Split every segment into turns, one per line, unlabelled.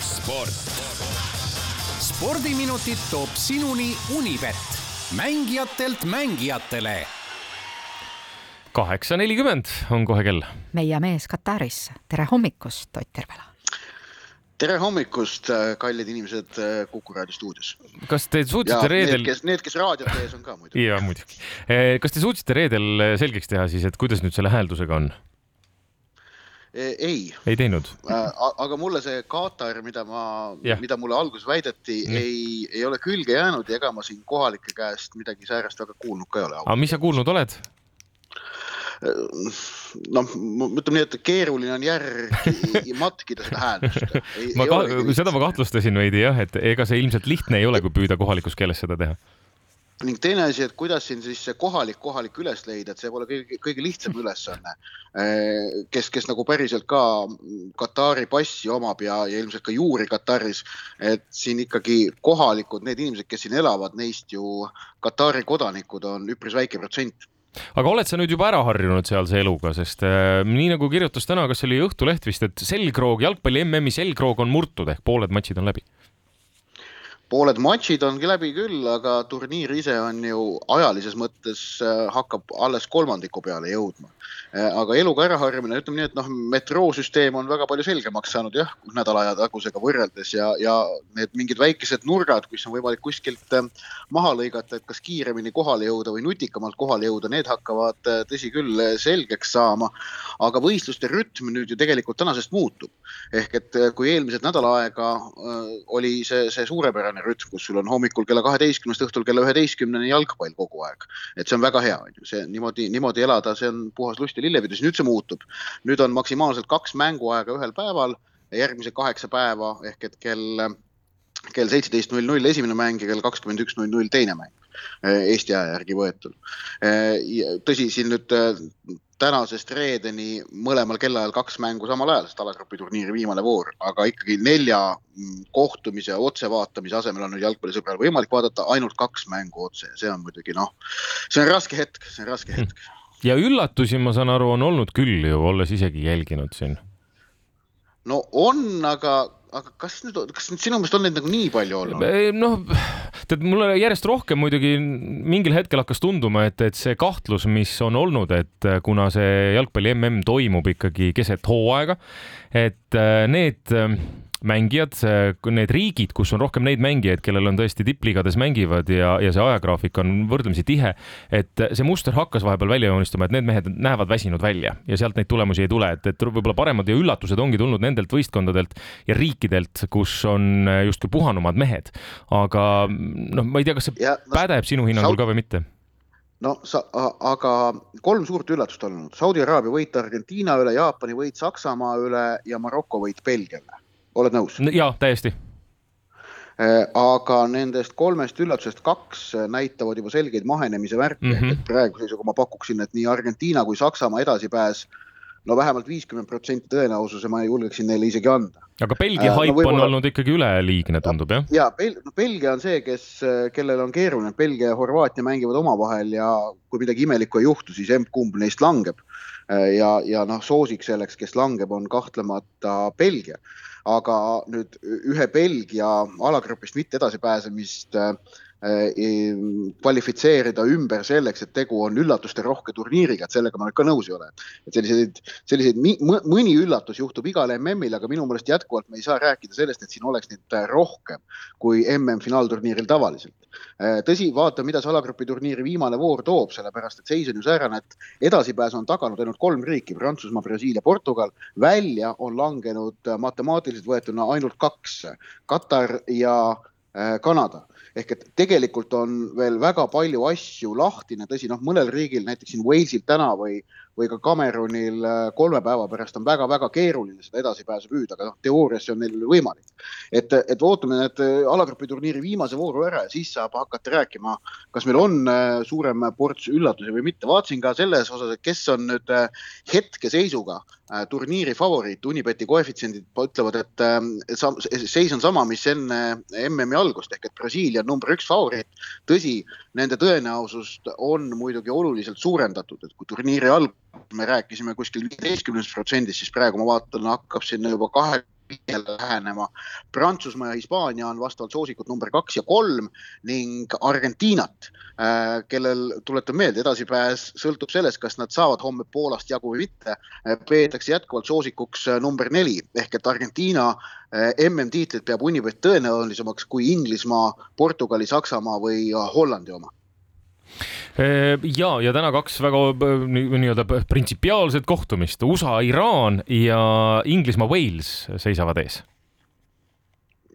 sport. spordiminutid toob sinuni Unibet, mängijatelt mängijatele.
kaheksa nelikümmend on kohe kell.
meie mees Kataris, tere hommikust, Ott Tervela
tere hommikust, kallid inimesed Kuku raadio stuudios.
kas te suutsite reedel?
kes, need, kes raadiote ees on ka muidugi.
ja muidugi. kas te suutsite reedel selgeks teha siis, et kuidas nüüd selle hääldusega on?
Ei.
ei teinud?
aga mulle see Katar, mida ma, mida mulle alguses väideti, ei, ei ole külge jäänud ja ega ma siin kohalike käest midagi säärast väga kuulnud ka ei ole.
aga mis sa kuulnud oled?
noh, ütleme nii, et keeruline on järgi matkida seda hääldust.
ma ka, seda ma kahtlustasin veidi jah, et ega see ilmselt lihtne ei ole, kui püüda kohalikus keeles seda teha
ning teine asi, et kuidas siin siis see kohalik, kohalik üles leida, et see pole kõige, kõige lihtsam ülesanne. kes, kes nagu päriselt ka Katari passi omab ja, ja ilmselt ka juuri Kataris, et siin ikkagi kohalikud, need inimesed, kes siin elavad, neist ju Katari kodanikud on üpris väike protsent
aga oled sa nüüd juba ära harjunud sealse eluga, sest äh, nii nagu kirjutas täna, kas oli Õhtuleht vist, et selgroog, jalgpalli MM-i selgroog on murtud ehk pooled matšid on läbi?
Pooled matšid ongi läbi küll, aga turniir ise on ju ajalises mõttes äh, hakkab alles kolmandiku peale jõudma. Äh, aga eluga äraharjumine, ütleme nii, et noh, metroosüsteem on väga palju selgemaks saanud jah, nädala aja tagusega võrreldes ja, ja need mingid väikesed nurgad, kus on võimalik kuskilt äh, maha lõigata, et kas kiiremini kohale jõuda või nutikamalt kohale jõuda, need hakkavad tõsi küll selgeks saama. aga võistluste rütm nüüd ju tegelikult tänasest muutub. ehk et kui eelmised nädal aega oli see, see suurepärane rütm, kus sul on hommikul kella kaheteistkümnest õhtul kella üheteistkümneni jalgpall kogu aeg. et see on väga hea, on ju, see niimoodi, niimoodi elada, see on puhas lust ja lillepidu, siis nüüd see muutub. nüüd on maksimaalselt kaks mänguaega ühel päeval ja järgmised kaheksa päeva ehk et kell, kell seitseteist null null esimene mäng ja kell kakskümmend üks null null teine mäng Eesti aja järgi võetud. tõsi, siin nüüd tänasest reedeni mõlemal kellaajal kaks mängu samal ajal, sest alagrupi turniiri viimane voor, aga ikkagi nelja kohtumise otsevaatamise asemel on nüüd jalgpallisõbral võimalik vaadata ainult kaks mängu otse ja see on muidugi noh, see on raske hetk, see on raske hetk.
ja üllatusi, ma saan aru, on olnud küll ju, olles isegi jälginud siin.
no on, aga aga kas nüüd, kas nüüd sinu meelest on neid nagu nii palju olnud?
noh, tead, mulle järjest rohkem muidugi mingil hetkel hakkas tunduma, et, et see kahtlus, mis on olnud, et kuna see jalgpalli mm toimub ikkagi keset hooaega, et need mängijad, need riigid, kus on rohkem neid mängijaid, kellel on tõesti tippliigades mängivad ja, ja see ajagraafik on võrdlemisi tihe, et see muster hakkas vahepeal välja joonistuma, et need mehed näevad väsinud välja ja sealt neid tulemusi ei tule, et, et võib-olla paremad ja üllatused ongi tulnud nendelt võistkondadelt ja riikidelt, kus on justkui puhanumad mehed. aga noh, ma ei tea, kas see ja, no, pädeb sinu hinnangul ka või mitte?
No sa, aga kolm suurt üllatust olnud, Saudi Araabia võit Argentiina üle, Jaapani võit Saksamaa üle ja Maroko võit Belgia üle oled nõus?
jaa, täiesti
äh, aga nendest kolmest üllatusest kaks näitavad juba selgeid mahenemise märke mm, -hmm. et praeguse seisuga ma pakuksin, et nii Argentiina kui Saksamaa edasipääs no vähemalt viiskümmend protsenti tõenäosuse ma julgeksin neile isegi anda.
aga Belgia haip no, on olnud ikkagi üleliigne, tundub jah?
ja Bel no, Belgia on see, kes, kellel on keeruline, Belgia ja Horvaatia mängivad omavahel ja kui midagi imelikku ei juhtu, siis emb-kumb neist langeb. Äh, ja, ja noh, soosik selleks, kes langeb, on kahtlemata Belgia aga nüüd ühe Belgia alagrupist mitte edasipääsemist äh, kvalifitseerida ümber selleks, et tegu on üllatuste rohke turniiriga, et sellega ma nüüd ka nõus ei ole. et selliseid, selliseid mõni üllatus juhtub igal MM-il, aga minu meelest jätkuvalt me ei saa rääkida sellest, et siin oleks neid rohkem kui MM finaalturniiril tavaliselt. Äh, tõsi, vaata, mida see alagrupi turniiri viimane voor toob, sellepärast et seis on ju säärane, et edasipääsu on taganud ainult kolm riiki, Prantsusmaa, Brasiilia, Portugal. välja on langenud matemaatiliselt võetuna ainult kaks, Katar ja äh, Kanada ehk et tegelikult on veel väga palju asju lahtine, tõsi, noh, mõnel riigil, näiteks siin Walesil täna või, või ka Cameronil äh, kolme päeva pärast on väga-väga keeruline seda edasipääsu püüda, aga noh, teoorias see on neil võimalik. et, et ootame need äh, alagrupi turniiri viimase vooru ära ja siis saab hakata rääkima, kas meil on äh, suurem ports üllatusi või mitte. vaatasin ka selles osas, et kes on nüüd hetkeseisuga turniiri favoriit, Unibeti koefitsiendid ütlevad, et seis on sama, mis enne MM-i algust ehk et Brasiilia on number üks favoriit. tõsi, nende tõenäosust on muidugi oluliselt suurendatud, et kui turniiri algul me rääkisime kuskil viieteistkümnest protsendist, siis praegu ma vaatan, hakkab sinna juba kahe lähenema. Prantsusmaa ja Hispaania on vastavalt soosikud number kaks ja kolm ning Argentiinat, äh, kellel tuletan meelde, edasipääs sõltub sellest, kas nad saavad homme Poolast jagu või mitte, äh, peetakse jätkuvalt soosikuks äh, number neli. Ehk et Argentiina MM-tiitlit peab Unibet tõenäolisemaks kui Inglismaa, Portugali, Saksamaa või Hollandi oma
ja, ja täna kaks väga nii-öelda printsipiaalset kohtumist, USA, Iraan ja Inglismaa, Wales seisavad ees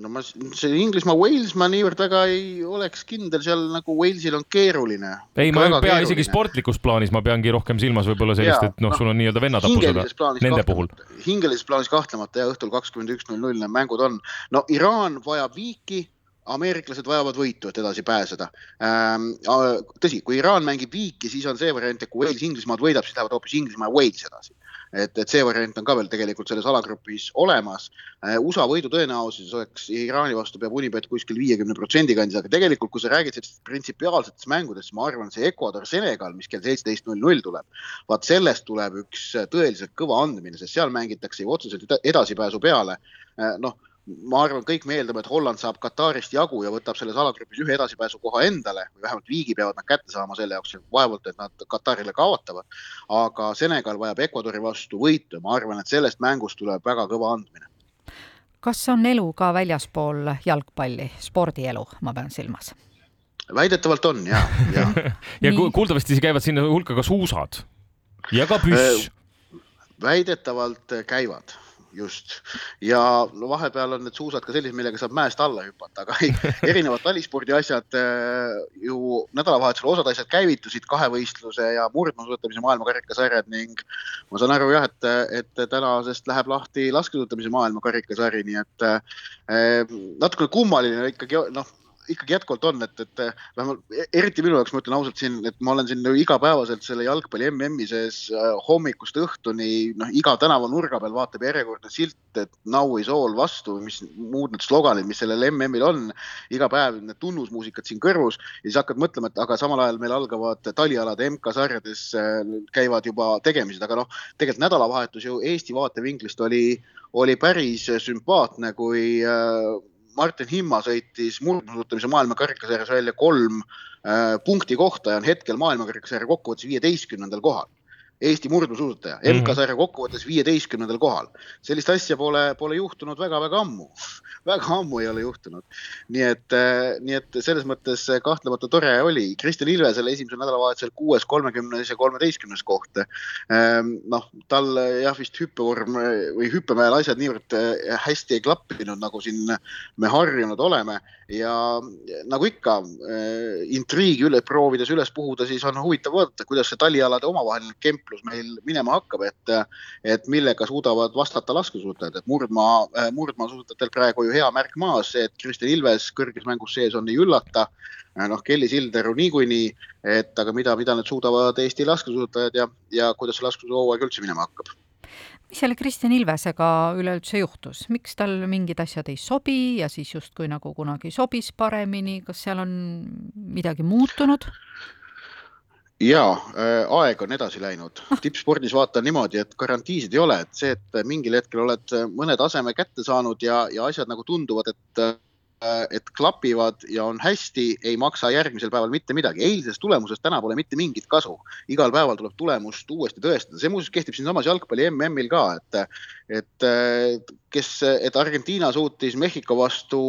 no ma, see Inglismaa, Wales, ma niivõrd väga ei oleks kindel, seal nagu Walesil on keeruline.
ei, ma ei pea isegi sportlikus plaanis, ma peangi rohkem silmas võib-olla sellist, et noh no,, sul on nii-öelda vennatapused nende puhul.
hingelises plaanis kahtlemata ja õhtul kakskümmend üks null null need mängud on. no Iraan vajab viiki ameeriklased vajavad võitu, et edasi pääseda ähm,. tõsi, kui Iraan mängib viiki, siis on see variant, et kui Wales Inglismaad võidab, siis lähevad hoopis Inglismaa ja Wales edasi. et, et see variant on ka veel tegelikult selles alagrupis olemas äh,. USA võidu tõenäosus oleks Iraani vastu peab Unibet kuskil viiekümne protsendi kandis, aga tegelikult, kui sa räägid sellistest printsipiaalsetest mängudest, siis ma arvan, see Ecuador, Senegal, mis kell seitseteist null null tuleb, vaat sellest tuleb üks tõeliselt kõva andmine, sest seal mängitakse ju otseselt edasipääsu peale. Äh, noh ma arvan, kõik me eeldame, et Holland saab Katarist jagu ja võtab selles alagrupis ühe edasipääsukoha endale või vähemalt viigi peavad nad kätte saama selle jaoks, vaevalt, et nad Katarile kaotavad. aga Senegal vajab Ecuadori vastu võitu ja ma arvan, et sellest mängust tuleb väga kõva andmine.
kas on elu ka väljaspool jalgpalli, spordielu, ma pean silmas?
väidetavalt on ja, ja
ja kuuldavasti käivad sinna hulka ka suusad ja ka püss.
väidetavalt käivad just. Ja no vahepeal on need suusad ka sellised, millega saab mäest alla hüpata, aga erinevad talispordi asjad äh, ju nädalavahetusel osad asjad käivitusid, kahevõistluse ja murdmaasuusatamise maailmakarikasarjad ning ma saan aru jah, et, et tänasest läheb lahti laskesuusatamise maailmakarikasari, nii et äh, natukene kummaline ikkagi noh ikkagi jätkuvalt on, et, et vähemalt e-, eriti minu jaoks, ma ütlen ausalt siin, et ma olen siin nagu igapäevaselt selle jalgpalli MM-i sees äh, hommikust õhtuni, noh, iga tänavanurga peal vaatab järjekordne silt, et now is all vastu, mis muud need sloganid, mis sellel MM-il on. iga päev need tunnusmuusikad siin kõrvus ja siis hakkad mõtlema, et aga samal ajal meil algavad talialade MK-sarjades käivad juba tegemised, aga noh, tegelikult nädalavahetus ju Eesti vaatevinklist oli, oli päris sümpaatne, kui äh, Martin Himma sõitis murdmaasuusatamise maailmakarikasarjas välja kolm äh, punkti kohta ja on hetkel maailmakarikasarja kokkuvõttes viieteistkümnendal kohal. Eesti murdmaasuusataja mm -hmm. MK-sarja kokkuvõttes viieteistkümnendal kohal. sellist asja pole, pole juhtunud väga-väga ammu väga ammu ei ole juhtunud. nii et, äh, nii et selles mõttes kahtlemata tore oli. Kristjan Ilvesel esimesel nädalavahetusel kuues, kolmekümnes ja kolmeteistkümnes koht. Ähm, noh, tal jah, vist hüppevorm või hüppemäel asjad niivõrd hästi ei klappinud, nagu siin me harjunud oleme ja nagu ikka intriigi üle proovides üles puhuda, siis on huvitav vaadata, kuidas see talialade omavaheline kemplus meil minema hakkab, et, et millega suudavad vastata laskesuusatajad, et murdmaa, murdmaasuusatajatel praegu ju hea märk maas, et Kristel Ilves kõrges mängus sees on, ei üllata. noh, Kelly Sildaru niikuinii, et aga mida, mida need suudavad Eesti laskesuusatajad ja, ja kuidas see laskesuusahooaeg üldse minema hakkab
mis selle Kristjan Ilvesega üleüldse juhtus, miks tal mingid asjad ei sobi ja siis justkui nagu kunagi sobis paremini, kas seal on midagi muutunud?
Ja äh, aeg on edasi läinud, tippspordis vaatan niimoodi, et garantiisid ei ole, et see, et mingil hetkel oled mõne taseme kätte saanud ja, ja asjad nagu tunduvad, et Äh, et klapivad ja on hästi, ei maksa järgmisel päeval mitte midagi. eilsest tulemusest täna pole mitte mingit kasu. igal päeval tuleb tulemust uuesti tõestada, see muuseas kehtib siinsamas jalgpalli MM-il ka, et, et kes, et Argentiina suutis Mehhiko vastu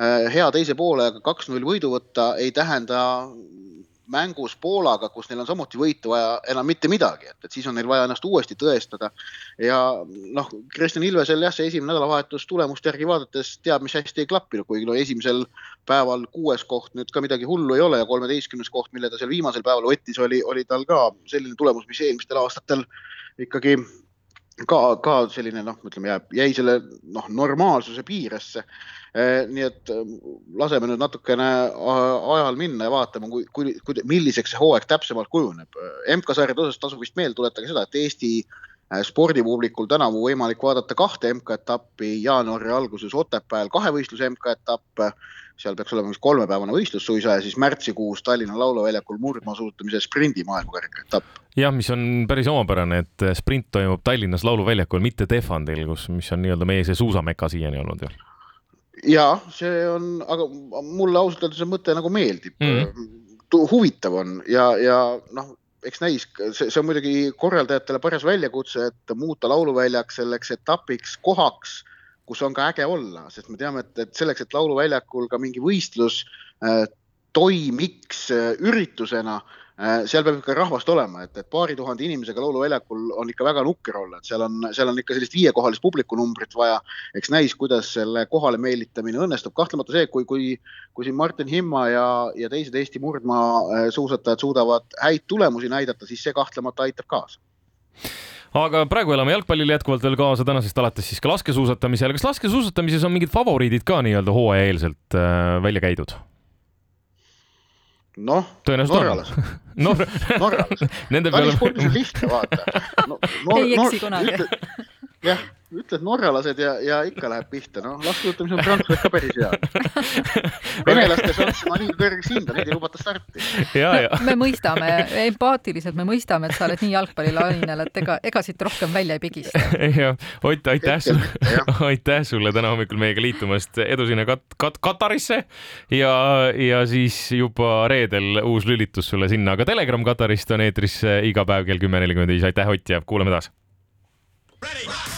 äh, hea teise poolega kaks-null võidu võtta, ei tähenda mängus Poolaga, kus neil on samuti võitu vaja enam mitte midagi, et, et siis on neil vaja ennast uuesti tõestada. ja noh, Kristjan Ilvesel jah, see esimene nädalavahetus tulemuste järgi vaadates teab, mis hästi ei klappinud, kuigi no esimesel päeval kuues koht nüüd ka midagi hullu ei ole ja kolmeteistkümnes koht, mille ta seal viimasel päeval võttis, oli, oli tal ka selline tulemus, mis eelmistel aastatel ikkagi ka, ka selline noh, ütleme jääb, jäi selle noh, normaalsuse piiresse Eh, nii et eh, laseme nüüd natukene ajal minna ja vaatame, kui, kui, kui, milliseks see hooaeg täpsemalt kujuneb. MK-sarjade osas tasub vist meelde tuletada seda, et Eesti spordipublikul tänavu võimalik vaadata kahte MK-etappi, jaanuari alguses Otepääl kahevõistluse MK-etapp, seal peaks olema vist kolmepäevane võistlus suisa ja siis märtsikuus Tallinna Lauluväljakul murdmaasuusatamise sprindi maailmakarika etapp.
jah, mis on päris omapärane, et sprint toimub Tallinnas Lauluväljakul, mitte Tehvandil, kus, mis on nii-öelda meie see suusameka siiani olnud ju
ja see on, aga mulle ausalt öeldes see mõte nagu meeldib mm. -hmm. huvitav on ja, ja noh, eks näis, see, see on muidugi korraldajatele paras väljakutse, et muuta lauluväljak selleks etapiks, kohaks, kus on ka äge olla, sest me teame, et, et selleks, et lauluväljakul ka mingi võistlus äh, toimiks äh, üritusena seal peab ikka rahvast olema, et, et paari tuhande inimesega lauluväljakul on ikka väga nukker olla, et seal on, seal on ikka sellist viiekohalist publikunumbrit vaja. eks näis, kuidas selle kohale meelitamine õnnestub, kahtlemata see, kui, kui, kui siin Martin Himma ja, ja teised Eesti murdmaa äh, suusatajad suudavad häid tulemusi näidata, siis see kahtlemata aitab kaasa
aga praegu elame jalgpallile jätkuvalt veel kaasa, tänasest alates siis ka laskesuusatamisele. kas laskesuusatamises on mingid favoriidid ka nii-öelda hooajaeelselt äh, välja käidud?
Noh, norralased
Nor...
norralased. talispordis on lihtne, vaata
no,. ei eksi kunagi.
jah ütled norralased ja, ja ikka läheb pihta, noh, laskesuusatamises on prantslased ka päris head. venelastes on ma nii kõrgeks hinda, neid ei lubata starti.
me mõistame, empaatiliselt me mõistame, et sa oled nii jalgpallilainel, et ega, ega siit rohkem välja ei pigista.
jah, Ott, aitäh sulle, aitäh sulle täna hommikul meiega liitumast, edu sinna kat-, kat-, Katarisse ja, ja siis juba reedel uus lülitus sulle sinna, aga Telegram Katarist on eetris iga päev kell kümme nelikümmend viis, aitäh Ott ja kuulame taas. Ready